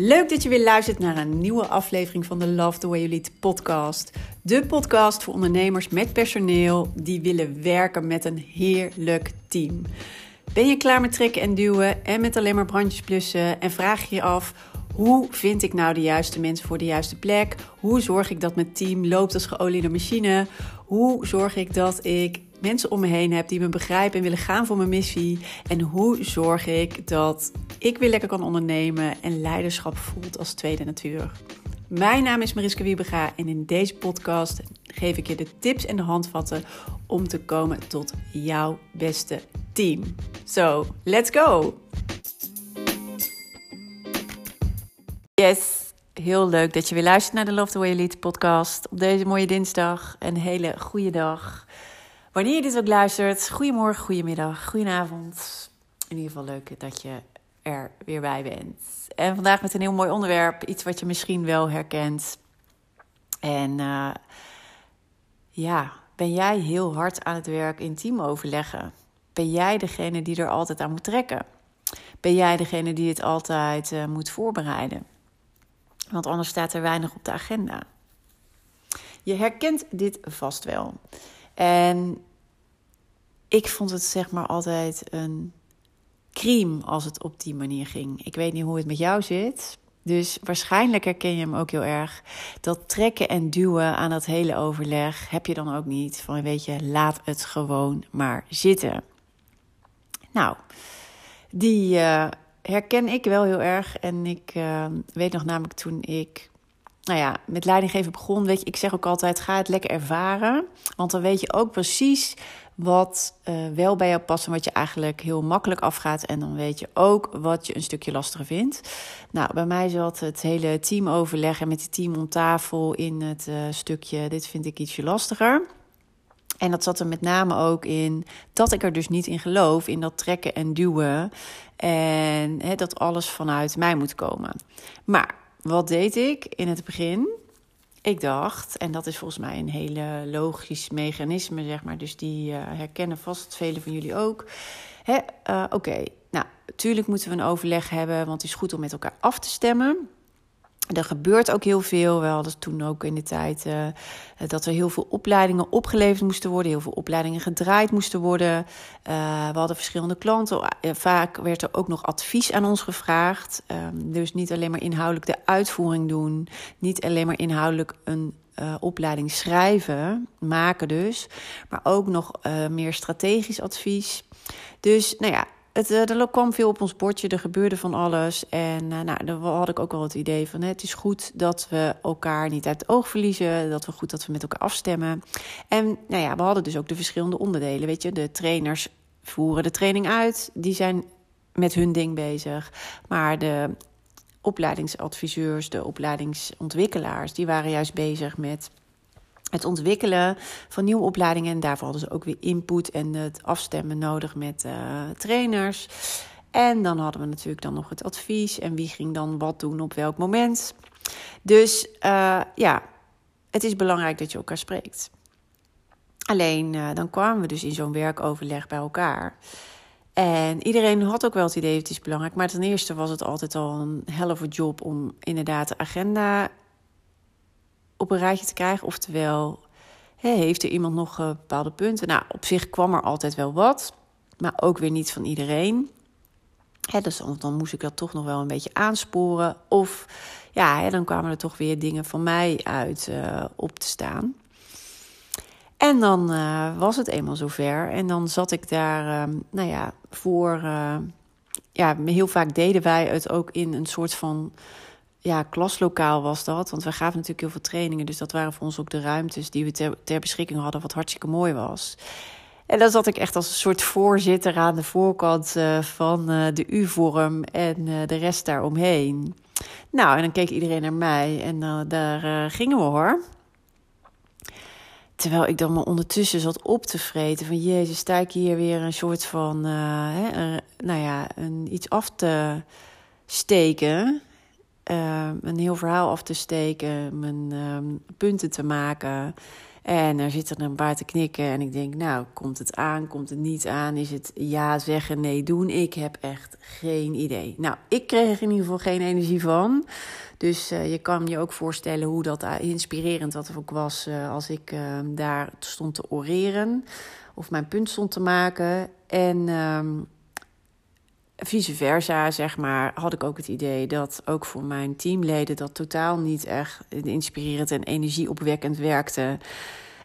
Leuk dat je weer luistert naar een nieuwe aflevering van de Love the Way You Lead podcast. De podcast voor ondernemers met personeel die willen werken met een heerlijk team. Ben je klaar met trekken en duwen en met alleen maar brandjes blussen en vraag je je af hoe vind ik nou de juiste mensen voor de juiste plek? Hoe zorg ik dat mijn team loopt als geoliede machine? Hoe zorg ik dat ik mensen om me heen heb die me begrijpen en willen gaan voor mijn missie? En hoe zorg ik dat ik weer lekker kan ondernemen en leiderschap voelt als tweede natuur? Mijn naam is Mariska Wiebega en in deze podcast geef ik je de tips en de handvatten om te komen tot jouw beste team. So, let's go! Yes, heel leuk dat je weer luistert naar de Love the Way You Lead podcast op deze mooie dinsdag. Een hele goede dag. Wanneer je dit ook luistert, goedemorgen, goedemiddag, goedenavond. In ieder geval leuk dat je er weer bij bent. En vandaag met een heel mooi onderwerp, iets wat je misschien wel herkent. En uh, ja, ben jij heel hard aan het werk in teamoverleggen? Ben jij degene die er altijd aan moet trekken? Ben jij degene die het altijd uh, moet voorbereiden? Want anders staat er weinig op de agenda. Je herkent dit vast wel. En ik vond het zeg maar altijd een crime als het op die manier ging. Ik weet niet hoe het met jou zit. Dus waarschijnlijk herken je hem ook heel erg. Dat trekken en duwen aan dat hele overleg heb je dan ook niet. Van weet je, laat het gewoon maar zitten. Nou, die uh, herken ik wel heel erg. En ik uh, weet nog namelijk toen ik nou ja, met leidinggeven begon, weet je, ik zeg ook altijd: ga het lekker ervaren. Want dan weet je ook precies wat uh, wel bij jou past en wat je eigenlijk heel makkelijk afgaat. En dan weet je ook wat je een stukje lastiger vindt. Nou, bij mij zat het hele team overleggen met het team om tafel in het uh, stukje: dit vind ik ietsje lastiger. En dat zat er met name ook in dat ik er dus niet in geloof, in dat trekken en duwen. En dat alles vanuit mij moet komen. Maar wat deed ik in het begin? Ik dacht, en dat is volgens mij een hele logisch mechanisme, zeg maar. Dus die uh, herkennen vast velen van jullie ook. Uh, Oké, nou, natuurlijk moeten we een overleg hebben, want het is goed om met elkaar af te stemmen. Er gebeurt ook heel veel. We hadden toen ook in de tijd uh, dat er heel veel opleidingen opgeleverd moesten worden, heel veel opleidingen gedraaid moesten worden. Uh, we hadden verschillende klanten. Uh, vaak werd er ook nog advies aan ons gevraagd. Um, dus niet alleen maar inhoudelijk de uitvoering doen, niet alleen maar inhoudelijk een opleiding schrijven, maken dus, maar ook nog meer strategisch advies. Dus nou ja, het, eh, er kwam veel op ons bordje, er gebeurde van alles. En uh, nou, dan had ik ook wel het idee van: het is goed dat we elkaar niet uit het oog verliezen. Dat we goed dat we met elkaar afstemmen. En nou ja, we hadden dus ook de verschillende onderdelen. Weet je, de trainers voeren de training uit, die zijn met hun ding bezig. Maar de opleidingsadviseurs, de opleidingsontwikkelaars, die waren juist bezig met het ontwikkelen van nieuwe opleidingen. En daarvoor hadden ze ook weer input en het afstemmen nodig met uh, trainers. En dan hadden we natuurlijk dan nog het advies en wie ging dan wat doen op welk moment. Dus uh, ja, het is belangrijk dat je elkaar spreekt. Alleen uh, dan kwamen we dus in zo'n werkoverleg bij elkaar. En iedereen had ook wel het idee, het is belangrijk. Maar ten eerste was het altijd al een helft job om inderdaad de agenda op een rijtje te krijgen. Oftewel, heeft er iemand nog uh, bepaalde punten? Nou, op zich kwam er altijd wel wat, maar ook weer niet van iedereen. Hè, dus dan, dan moest ik dat toch nog wel een beetje aansporen. Of ja, hè, dan kwamen er toch weer dingen van mij uit uh, op te staan. En dan uh, was het eenmaal zover. En dan zat ik daar, uh, nou ja, voor. Ja, heel vaak deden wij het ook in een soort van ja, klaslokaal was dat. Want we gaven natuurlijk heel veel trainingen. Dus dat waren voor ons ook de ruimtes die we ter, beschikking hadden, wat hartstikke mooi was. En dan zat ik echt als een soort voorzitter aan de voorkant uh, van uh, de U-vorm en uh, de rest daaromheen. Nou, en dan keek iedereen naar mij en daar gingen we hoor. Terwijl ik dan me ondertussen zat op te vreten van... Jezus, sta ik hier weer een soort van, hè, nou ja, een, iets af te steken uh, een heel verhaal af te steken, mijn uh, punten te maken. En er zitten een paar te knikken. En ik denk, nou, komt het aan? Komt het niet aan? Is het ja zeggen, nee doen? Ik heb echt geen idee. Nou, ik kreeg er in ieder geval geen energie van. Dus uh, je kan je ook voorstellen hoe dat inspirerend dat ook was uh, als ik uh, daar stond te oreren. Of mijn punt stond te maken. En vice versa, zeg maar, had ik ook het idee dat ook voor mijn teamleden dat totaal niet echt inspirerend en energieopwekkend werkte.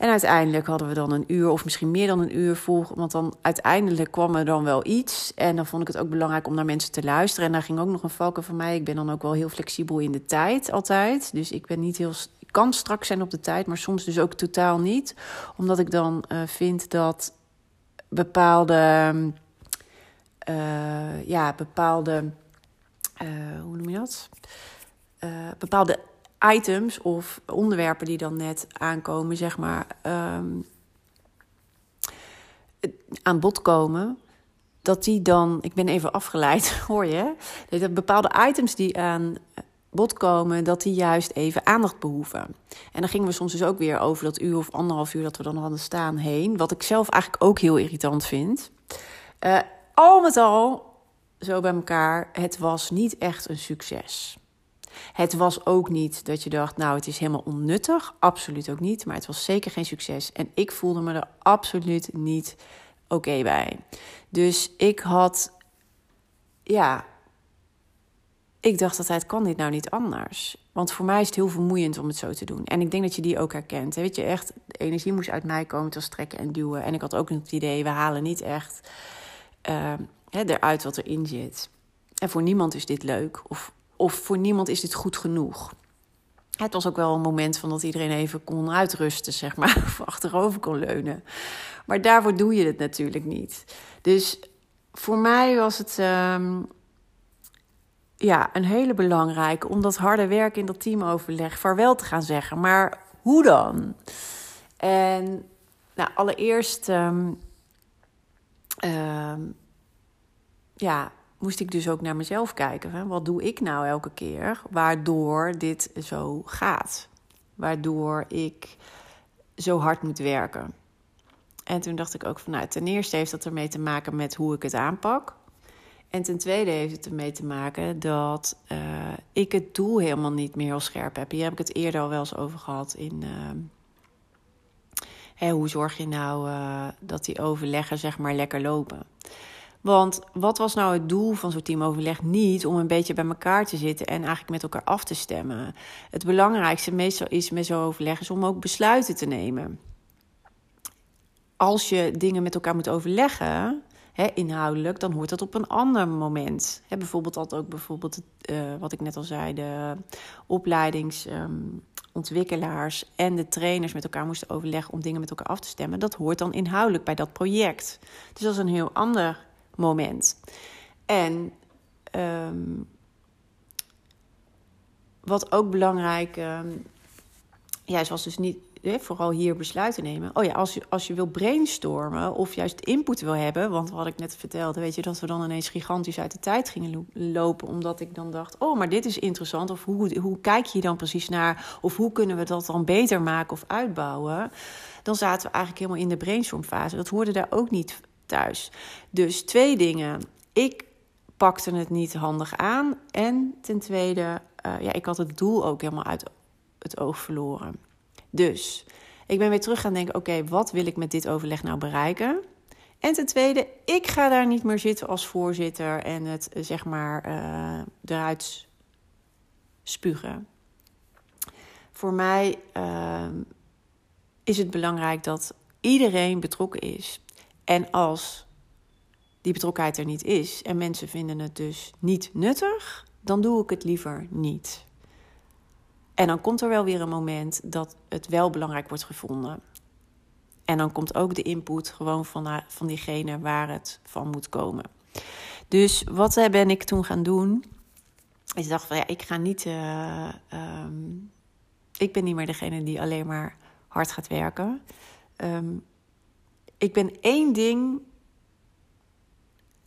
En uiteindelijk hadden we dan een uur of misschien meer dan een uur vol. Want dan uiteindelijk kwam er dan wel iets. En dan vond ik het ook belangrijk om naar mensen te luisteren. En daar ging ook nog een valken van mij. Ik ben dan ook wel heel flexibel in de tijd altijd. Dus ik ben niet heel. Ik kan strak zijn op de tijd, maar soms dus ook totaal niet. Omdat ik dan uh, vind dat bepaalde. Uh, ja, bepaalde. Uh, hoe noem je dat? bepaalde items of onderwerpen die dan net aankomen, zeg maar, um, aan bod komen. Dat die dan, ik ben even afgeleid, hoor je? Dat bepaalde items die aan bod komen, dat die juist even aandacht behoeven. En dan gingen we soms dus ook weer over dat uur of anderhalf uur dat we dan hadden staan heen. Wat ik zelf eigenlijk ook heel irritant vind. Al met al, zo bij elkaar, het was niet echt een succes. Het was ook niet dat je dacht, nou, het is helemaal onnuttig. Absoluut ook niet. Maar het was zeker geen succes. En ik voelde me er absoluut niet oké bij. Dus ik had, ja, ik dacht altijd, kan dit nou niet anders? Want voor mij is het heel vermoeiend om het zo te doen. En ik denk dat je die ook herkent. Weet je, echt, de energie moest uit mij komen, te strekken en duwen. En ik had ook het idee, we halen niet echt uh, hè, eruit wat erin zit. En voor niemand is dit leuk. Of of voor niemand is dit goed genoeg. Het was ook wel een moment van dat iedereen even kon uitrusten, zeg maar, of achterover kon leunen. Maar daarvoor doe je het natuurlijk niet. Dus voor mij was het um, ja, een hele belangrijke om dat harde werk in dat teamoverleg vaarwel te gaan zeggen. Maar hoe dan? En nou, allereerst um, um, ja, moest ik dus ook naar mezelf kijken. Hè? Wat doe ik nou elke keer waardoor dit zo gaat? Waardoor ik zo hard moet werken. En toen dacht ik ook van, nou, ten eerste heeft dat ermee te maken met hoe ik het aanpak. En ten tweede heeft het ermee te maken dat uh, ik het doel helemaal niet meer heel scherp heb. Hier heb ik het eerder al wel eens over gehad in. Uh, hè, hoe zorg je nou uh, dat die overleggen zeg maar lekker lopen? Want wat was nou het doel van zo'n teamoverleg? Niet om een beetje bij elkaar te zitten en eigenlijk met elkaar af te stemmen. Het belangrijkste meestal is met zo'n overleg is om ook besluiten te nemen. Als je dingen met elkaar moet overleggen, hè, inhoudelijk, dan hoort dat op een ander moment. Hè, bijvoorbeeld dat ook bijvoorbeeld uh, wat ik net al zei, de opleidingsontwikkelaars um, en de trainers met elkaar moesten overleggen om dingen met elkaar af te stemmen. Dat hoort dan inhoudelijk bij dat project. Dus dat is een heel ander moment. En um, wat ook belangrijk um, ja, was dus niet vooral hier besluiten nemen. Oh ja, als je, als je wil brainstormen of juist input wil hebben, want wat ik net vertelde, weet je, dat we dan ineens gigantisch uit de tijd gingen lopen, omdat ik dan dacht, oh, maar dit is interessant, of hoe, hoe kijk je dan precies naar, of hoe kunnen we dat dan beter maken of uitbouwen, dan zaten we eigenlijk helemaal in de brainstormfase. Dat hoorde daar ook niet thuis. Dus twee dingen. Ik pakte het niet handig aan. En ten tweede, uh, ja, ik had het doel ook helemaal uit het oog verloren. Dus ik ben weer terug gaan denken: oké, wat wil ik met dit overleg nou bereiken? En ten tweede, ik ga daar niet meer zitten als voorzitter en het eh, zeg maar uh, eruit spugen. Voor mij uh, is het belangrijk dat iedereen betrokken is. En als die betrokkenheid er niet is en mensen vinden het dus niet nuttig, dan doe ik het liever niet. En dan komt er wel weer een moment dat het wel belangrijk wordt gevonden. En dan komt ook de input gewoon van, van diegene waar het van moet komen. Dus wat eh, ben ik toen gaan doen? Ik dacht van ja, ik ga niet. Uh, um, ik ben niet meer degene die alleen maar hard gaat werken. Um, ik ben één ding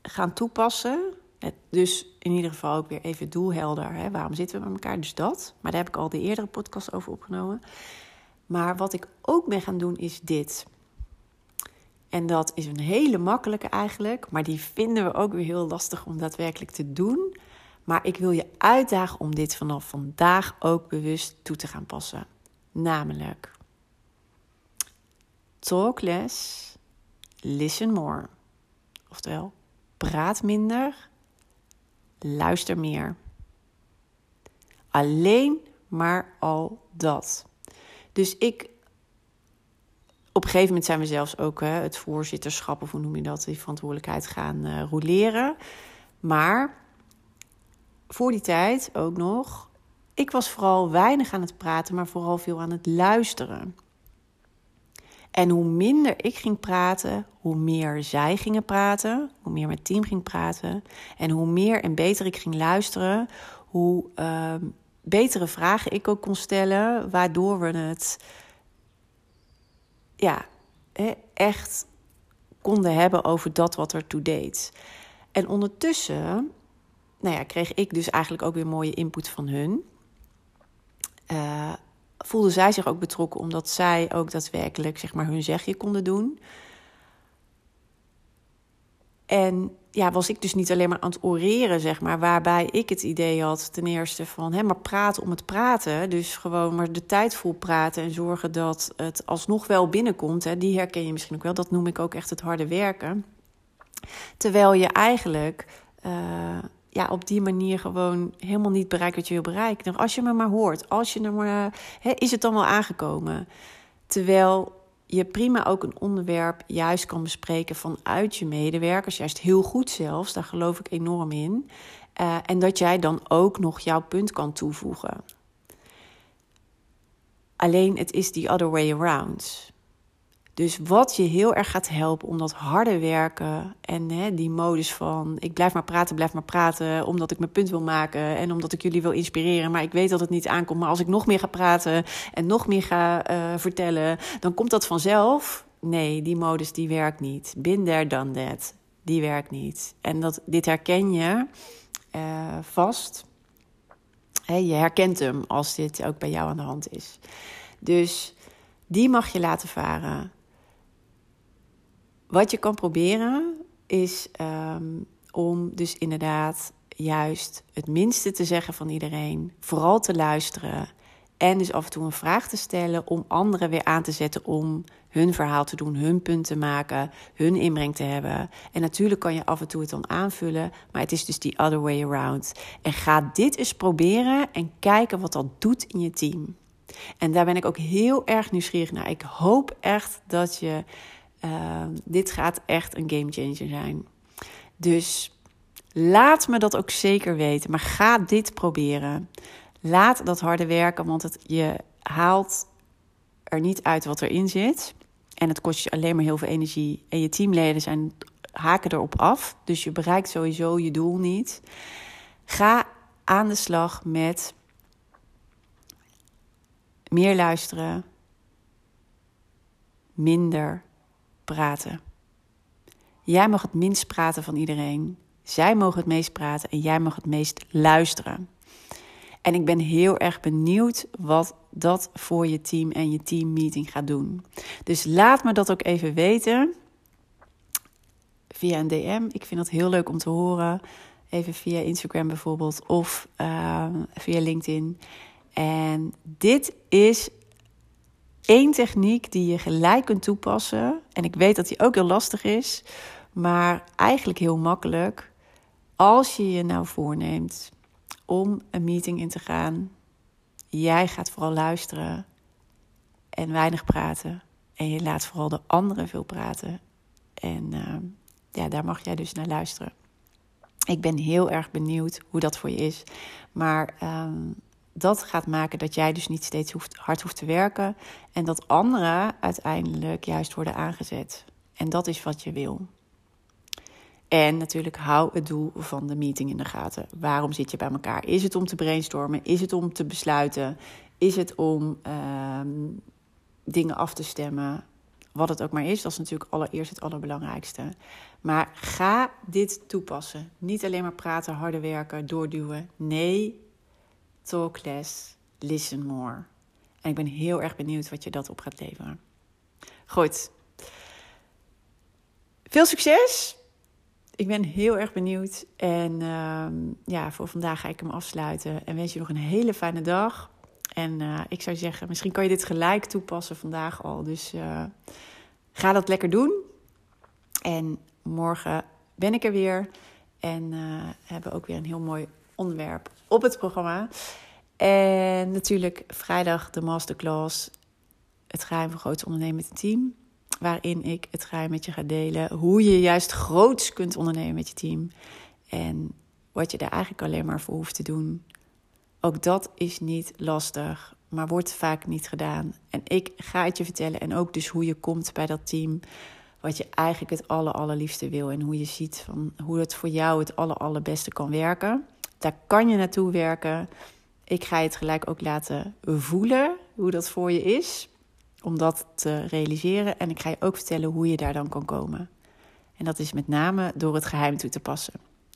gaan toepassen. Dus in ieder geval ook weer even doelhelder. Hè? Waarom zitten we met elkaar? Dus dat. Maar daar heb ik al de eerdere podcast over opgenomen. Maar wat ik ook ben gaan doen is dit. En dat is een hele makkelijke eigenlijk, maar die vinden we ook weer heel lastig om daadwerkelijk te doen. Maar ik wil je uitdagen om dit vanaf vandaag ook bewust toe te gaan passen. Namelijk, talk less, listen more. Oftewel, praat minder, luister meer. Alleen maar al dat. Dus ik op een gegeven moment zijn we zelfs ook hè, het voorzitterschap, of hoe noem je dat, die verantwoordelijkheid gaan uh, roleren. Maar voor die tijd ook nog, ik was vooral weinig aan het praten, maar vooral veel aan het luisteren. En hoe minder ik ging praten, hoe meer zij gingen praten, hoe meer mijn team ging praten. En hoe meer en beter ik ging luisteren, hoe uh, betere vragen ik ook kon stellen, waardoor we het ja, echt konden hebben over dat wat ertoe deed. En ondertussen nou ja, kreeg ik dus eigenlijk ook weer mooie input van hun. Uh, voelde zij zich ook betrokken omdat zij ook daadwerkelijk zeg maar, hun zegje konden doen. En ja, was ik dus niet alleen maar aan het oreren, zeg maar. Waarbij ik het idee had, ten eerste van, hè, maar praten om het praten. Dus gewoon maar de tijd vol praten en zorgen dat het alsnog wel binnenkomt. Hè. Die herken je misschien ook wel. Dat noem ik ook echt het harde werken. Terwijl je eigenlijk uh, ja, op die manier gewoon helemaal niet bereikt wat je wil bereiken. Nou, als je me maar hoort, als je maar, is het dan wel aangekomen. Terwijl je prima ook een onderwerp juist kan bespreken vanuit je medewerkers, juist heel goed zelfs, daar geloof ik enorm in. Uh, en dat jij dan ook nog jouw punt kan toevoegen. Alleen het is die other way around. Dus wat je heel erg gaat helpen om dat harde werken en hè, die modus van ik blijf maar praten, blijf maar praten, omdat ik mijn punt wil maken en omdat ik jullie wil inspireren, maar ik weet dat het niet aankomt. Maar als ik nog meer ga praten en nog meer ga uh, vertellen, dan komt dat vanzelf. Nee, die modus die werkt niet. Binder dan that. Die werkt niet. En dat, dit herken je uh, vast. Je herkent hem als dit ook bij jou aan de hand is. Dus die mag je laten varen. Wat je kan proberen is um, om dus inderdaad juist het minste te zeggen van iedereen, vooral te luisteren en dus af en toe een vraag te stellen om anderen weer aan te zetten om hun verhaal te doen, hun punt te maken, hun inbreng te hebben. En natuurlijk kan je af en toe het dan aanvullen, maar het is dus die other way around. En ga dit eens proberen en kijken wat dat doet in je team. En daar ben ik ook heel erg nieuwsgierig naar. Ik hoop echt dat je uh, dit gaat echt een game changer zijn. Dus laat me dat ook zeker weten. Maar ga dit proberen. Laat dat harde werken, want het, je haalt er niet uit wat erin zit. En het kost je alleen maar heel veel energie. En je teamleden zijn, haken erop af. Dus je bereikt sowieso je doel niet. Ga aan de slag met meer luisteren, minder praten. Jij mag het minst praten van iedereen. Zij mogen het meest praten en jij mag het meest luisteren. En ik ben heel erg benieuwd wat dat voor je team en je teammeeting gaat doen. Dus laat me dat ook even weten via een DM. Ik vind dat heel leuk om te horen. Even via Instagram bijvoorbeeld of uh, via LinkedIn. En dit is één techniek die je gelijk kunt toepassen. En ik weet dat die ook heel lastig is, maar eigenlijk heel makkelijk. Als je je nou voorneemt om een meeting in te gaan, jij gaat vooral luisteren en weinig praten. En je laat vooral de anderen veel praten. En uh, ja, daar mag jij dus naar luisteren. Ik ben heel erg benieuwd hoe dat voor je is. Maar um, dat gaat maken dat jij dus niet steeds hoeft, hard hoeft te werken. En dat anderen uiteindelijk juist worden aangezet. En dat is wat je wil. En natuurlijk hou het doel van de meeting in de gaten. Waarom zit je bij elkaar? Is het om te brainstormen? Is het om te besluiten? Is het om uh, dingen af te stemmen? Wat het ook maar is, dat is natuurlijk allereerst het allerbelangrijkste. Maar ga dit toepassen. Niet alleen maar praten, harder werken, doorduwen. Nee, talk less, listen more. En ik ben heel erg benieuwd wat je dat op gaat leveren. Goed. Veel succes! Ik ben heel erg benieuwd. En ehm, ja, voor vandaag ga ik hem afsluiten. En wens je nog een hele fijne dag. En uh, ik zou zeggen, misschien kan je dit gelijk toepassen vandaag al. Dus uh, ga dat lekker doen. En morgen ben ik er weer. En uh, hebben we ook weer een heel mooi onderwerp op het programma. En natuurlijk vrijdag de masterclass. Het geheim van groots ondernemen met een team. Waarin ik het geheim met je ga delen. Hoe je juist groots kunt ondernemen met je team. En wat je daar eigenlijk alleen maar voor hoeft te doen. Ook dat is niet lastig, maar wordt vaak niet gedaan. En ik ga het je vertellen. En ook dus hoe je komt bij dat team. Wat je eigenlijk het aller, allerliefste wil. En hoe je ziet van hoe het voor jou het aller, allerbeste kan werken. Daar kan je naartoe werken. Ik ga je het gelijk ook laten voelen hoe dat voor je is. Om dat te realiseren. En ik ga je ook vertellen hoe je daar dan kan komen. En dat is met name door het geheim toe te passen.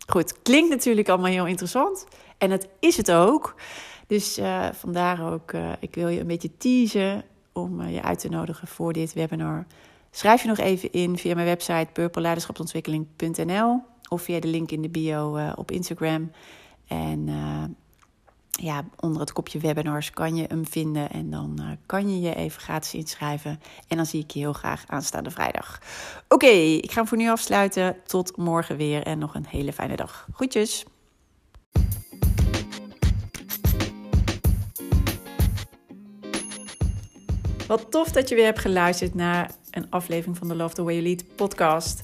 Goed, klinkt natuurlijk allemaal heel interessant. En dat is het ook. Dus uh, vandaar ook, uh, ik wil je een beetje teasen om uh, je uit te nodigen voor dit webinar. Schrijf je nog even in via mijn website purpleleiderschapsontwikkeling.nl of via de link in de bio op Instagram. En ja, onder het kopje webinars kan je hem vinden. En dan uh, kan je je even gratis inschrijven. En dan zie ik je heel graag aanstaande vrijdag. Oké, ik ga hem voor nu afsluiten. Tot morgen weer en nog een hele fijne dag. Groetjes. Wat tof dat je weer hebt geluisterd naar een aflevering van de Love the Way You Lead podcast.